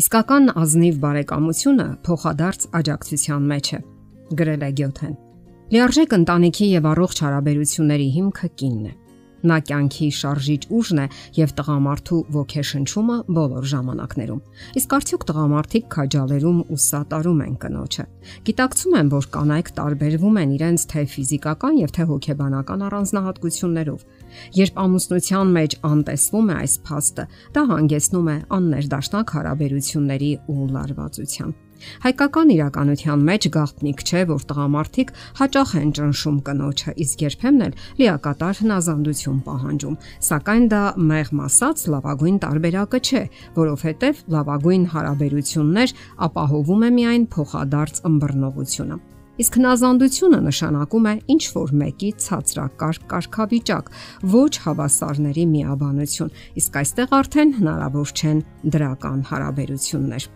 Իսկական ազնիվ բարեկամությունը փոխադարձ աջակցության մեջ է, գրել է Գյոթեն։ Լիարժեք ընտանիքի եւ առողջ հարաբերությունների հիմքը կինն է։ Նա կյանքի շարժիչ ուժն է եւ տղամարդու ոգեշնչումը բոլոր ժամանակներում։ Իսկ արդյոք տղամարդիկ քաջալերում ու սատարում են կնոջը։ Գիտակցում են, որ կանայք տարբերվում են իրենց թե ֆիզիկական եւ թե հոգեբանական առանձնահատկություններով։ Երբ ամուսնության մեջ անտեսվում է այս փաստը, դա հանգեցնում է աններդաշնակ հարաբերությունների ու լարվածության։ Հայկական իրականության մեջ գաղտնիք չէ, որ տղամարդիկ հաճախ են ճնշում կնոջը, իսկ երբեմն էլ լիակատար հնազանդություն պահանջում։ Սակայն դա մեղմ ասած լավագույն տարբերակը չէ, որովհետև լավագույն հարաբերություններ ապահովում է միայն փոխադարձ ըմբռնողությունը։ Իսկ հնազանդությունը նշանակում է ինչ որ մեկի ցածրակարգ կարգավիճակ, ոչ հավասարների միաբանություն, իսկ այստեղ արդեն հնարավոր չեն դրական հարաբերություններ։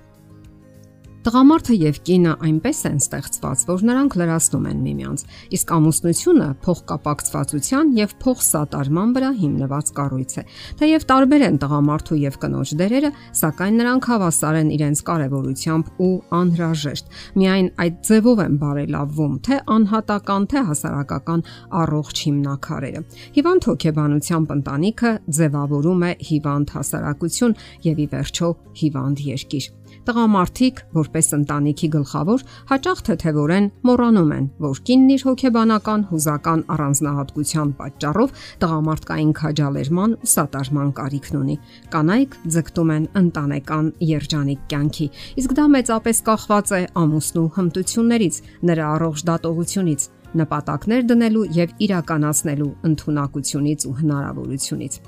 Տղամարդը եւ կինը այնպես են ստեղծված, որ նրանք լրացնում են միմյանց, իսկ ամուսնությունը փոխկապակցվածության եւ փոխսատարման վրա հիմնված կառույց է։ Թեև տարբեր են տղամարդու եւ կնոջ դերերը, սակայն նրանք հավասար են իրենց կարևորությամբ ու անհրաժեշտ։ Միայն այդ ձևով են բարելավվում թե անհատական, թե հասարակական առողջ հիմնակարերը։ Հիվանդ հոգեբանությամբ ընտանիքը ձևավորում է հիվանդ հասարակություն եւ ի վերջո հիվանդ երկիր։ Տղամարդիկ, որպես ընտանիքի գլխավոր, հաճախ թեթևորեն մոռանում են, որ կինն իր հոգեբանական հուզական առանձնահատկության պատճառով տղամարդկային քաջալերման ու սատարման կարիքն ունի։ Կանայք ձգտում են ընտանեկան երջանիկ կյանքի, իսկ դա մեծապես կախված է ամուսնու հմտություններից, նրա առողջ դատողությունից, նպատակներ դնելու եւ իրականացնելու ընտունակությունից ու հնարավորությունից։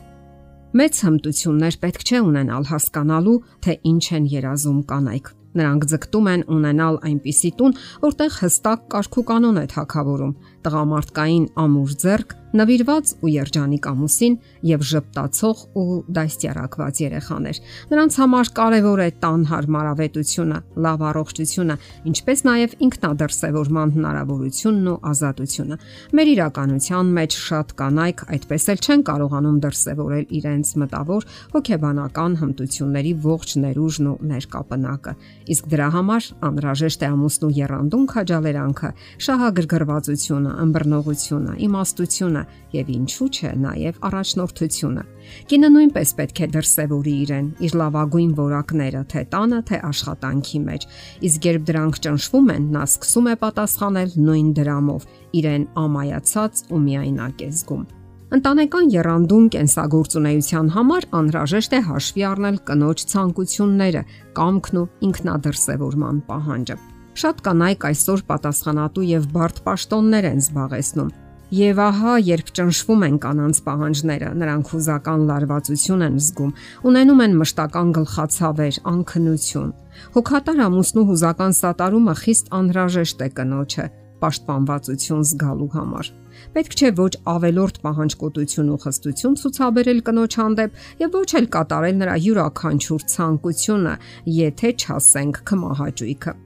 Մեծ հմտություններ պետք չէ ունենալ հասկանալու, թե ինչ են երազում կանայք։ Նրանք ձգտում են ունենալ այնպիսի տուն, որտեղ հստակ կարգ ու կանոն է թակավորում, տղամարդկային ամուր ձեռք նվիրված ու երջանիկ ամուսին եւ ժպտացող ու դաստիարակված երեխաներ։ Նրանց համար կարևոր է տան հարմարավետությունը, լավ առողջությունը, ինչպես նաեւ ինքնադրսևորման հնարավորությունն ու ազատությունը։ Մեր իրականության մեջ շատ կանայք այդպես էլ չեն կարողանում դրսևորել իրենց մտավոր հոգեբանական հմտությունների ողջ ներուժն ու ներկապնակը։ Իսկ դրա համար անհրաժեշտ է ամուսնու երանդուն քաջալերանքը, շահագրգռվածությունը, ըմբռնողությունը, իմաստությունը եւ ինչու՞ չէ նաեւ առաջնորդությունը։ Կինը նույնպես պետք է դրսևորի իրեն, իր լավագույն որակները, թե տանը, թե աշխատանքի մեջ։ Իսկ երբ դրանք ճնշվում են, նա սկսում է պատասխանել նույն դրամով, իրեն ամայացած ու միայնակ է զգում։ Ընտանեկան երանդուն կենսագործունեության համար անհրաժեշտ է հաշվի առնել կնոջ ցանկությունները, կամքն ու ինքնադրսևորման պահանջը։ Շատ կանայք այսօր պատասխանատու եւ բարդ պաշտոններ են զբաղեցնում Եվ ահա, երբ ճնշվում են կանանց պահանջները, նրանք հուզական լարվածություն են զգում, ունենում են մշտական գլխացավեր, անքնություն։ Հոգատար ամուսնու հուզական սատարումը խիստ անհրաժեշտ է կնոջը պաշտպանվածություն զգալու համար։ Պետք չէ ոչ ավելորտ պահանջկոտություն ու խստություն ցուցաբերել կնոջ հանդեպ եւ ոչ էլ կատարել նրա յուրաքանչյուր ցանկությունը, եթե չասենք կմահաճույքը։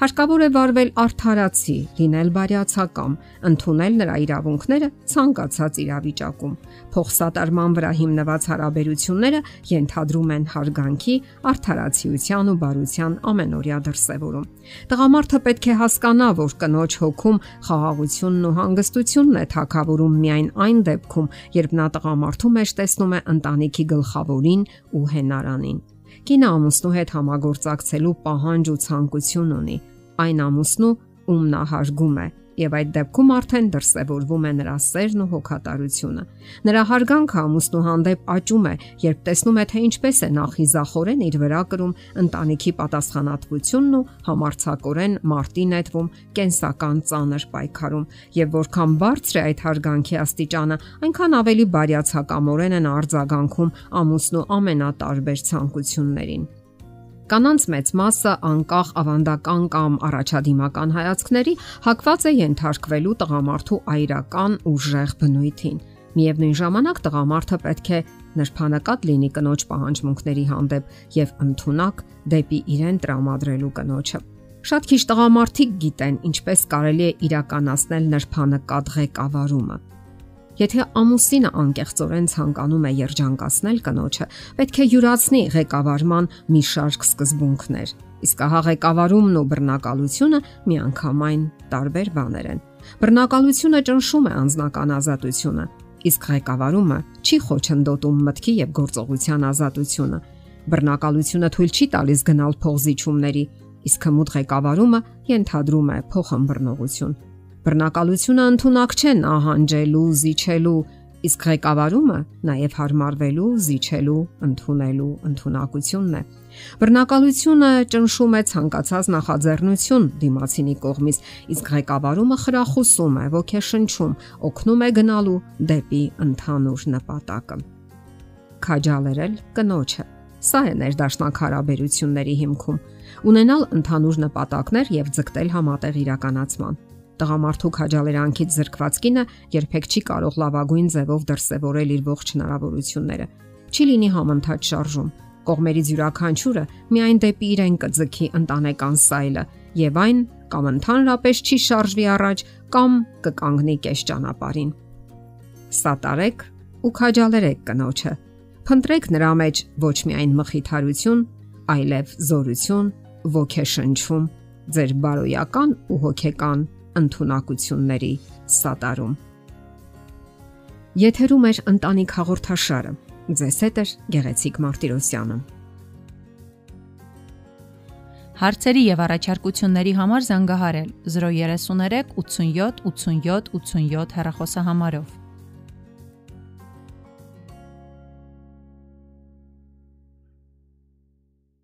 Հարկավոր է վարվել արդարացի, լինել բարյացակամ, ընդունել նրա իրավունքները ցանկացած իրավիճակում։ Փոխսատարման վրա հիմնված հարաբերությունները ենթադրում են հարգանքի, արդարացիության ու բարության ամենօրյա դրսևորում։ Տղամարդը պետք է հասկանա, որ կնոջ հոգում խաղաղությունն ու հանգստությունն է թակավորում միայն այն դեպքում, երբ նա տղամարդու մեջ տեսնում է ընտանիքի գլխավորին ու հենարանին։ Կինը ամուսնու հետ համագործակցելու պահանջ ու ցանկություն ունի։ Այն ամուսնու, ում նա հարգում է, եւ այդ դեպքում արդեն դրսևորվում է նրա սերն ու հոգատարությունը։ Նրա հարգանքը ամուսնու հանդեպ աճում է, երբ տեսնում է, թե ինչպես է նախիզախորեն իր վրա կրում ընտանիքի պատասխանատվությունն ու համարցակորեն մարտի նետվում կենսական ծանր պայքարում, եւ որքան բարձր է այդ հարգանքի աստիճանը, այնքան ավելի բարյացակամորեն են արձագանքում ամուսնու ամենատարբեր ցանկություններին։ Կանանց մեծ մասը անկախ ավանդական կամ առաջադիմական հայացքների հակված է ենթարկվելու տղամարդու այրական ուժեղ բնույթին։ Միևնույն ժամանակ տղամարդը պետք է նրբանակատ լինի կնոջ պահանջմունքների հանդեպ եւ ընդունակ դեպի իրեն տրամադրելու կնոջը։ Շատ քիչ տղամարդիկ գիտեն ինչպես կարելի է իրականացնել նրբանակատ ղեկավարումը։ Եթե ամուսինը անկեղծորեն ցանկանում է երջանկացնել կնոջը, պետք է յուրացնի ղեկավարման մի շարք սկզբունքներ։ Իսկ ահա ղեկավարումն ու բռնակալությունը միանգամայն տարբեր բաներ են։ Բռնակալությունը ճնշում է անձնական ազատությունը, իսկ ղեկավարումը չի խոչընդոտում մտքի եւ գործողության ազատությունը։ Բռնակալությունը թույլ չի տալիս գնալ փողզիչումների, իսկ հմուտ ղեկավարումը ենթադրում է փոխհմբռնողություն։ Բռնակալությունը ընդունակ չէ նահանջելու, զիջելու, իսկ ղեկավարումը նաև հարմարվելու, զիջելու, ընդունելու ընդունակությունն է։ Բռնակալությունը ճնշում է ցանկացած նախաձեռնություն դիմացինի կողմից, իսկ ղեկավարումը խրախուսում է, ոգեշնչում, օգնում է գնալու դեպի ընդհանուր նպատակը։ Քաջալերել կնոջը Սա է ներդաշնակ հարաբերությունների հիմքում՝ ունենալ ընդհանուր նպատակներ եւ ձգտել համատեղ իրականացման։ Տղամարդու քաջալերանքից զրկված կինը երբեք չի կարող լավագույն ձևով դրսևորել իր ողջ հնարավորությունները։ Չի լինի համընթաց շարժում։ Կողմերից յուրաքանչյուրը միայն դեպի իրեն կձգի ընտանեկան սայլը եւ այն կամ ընդհանրապես չի շարժվի առաջ կամ կկանգնի կես ճանապարհին։ Սատարեք ու քաջալերեք կնոջը Փնտրեք նրա մեջ ոչ միայն մխիթարություն, այլև զորություն, ոգեշնչում, ձեր բարոյական ու հոգեկան ընտունակությունների սատարում։ Եթերում է ընտանիք հաղորդաշարը։ Ձեզ հետ է Գեղեցիկ Մարտիրոսյանը։ Հարցերի եւ առաջարկությունների համար զանգահարել 033 87 87 87 հեռախոսահամարով։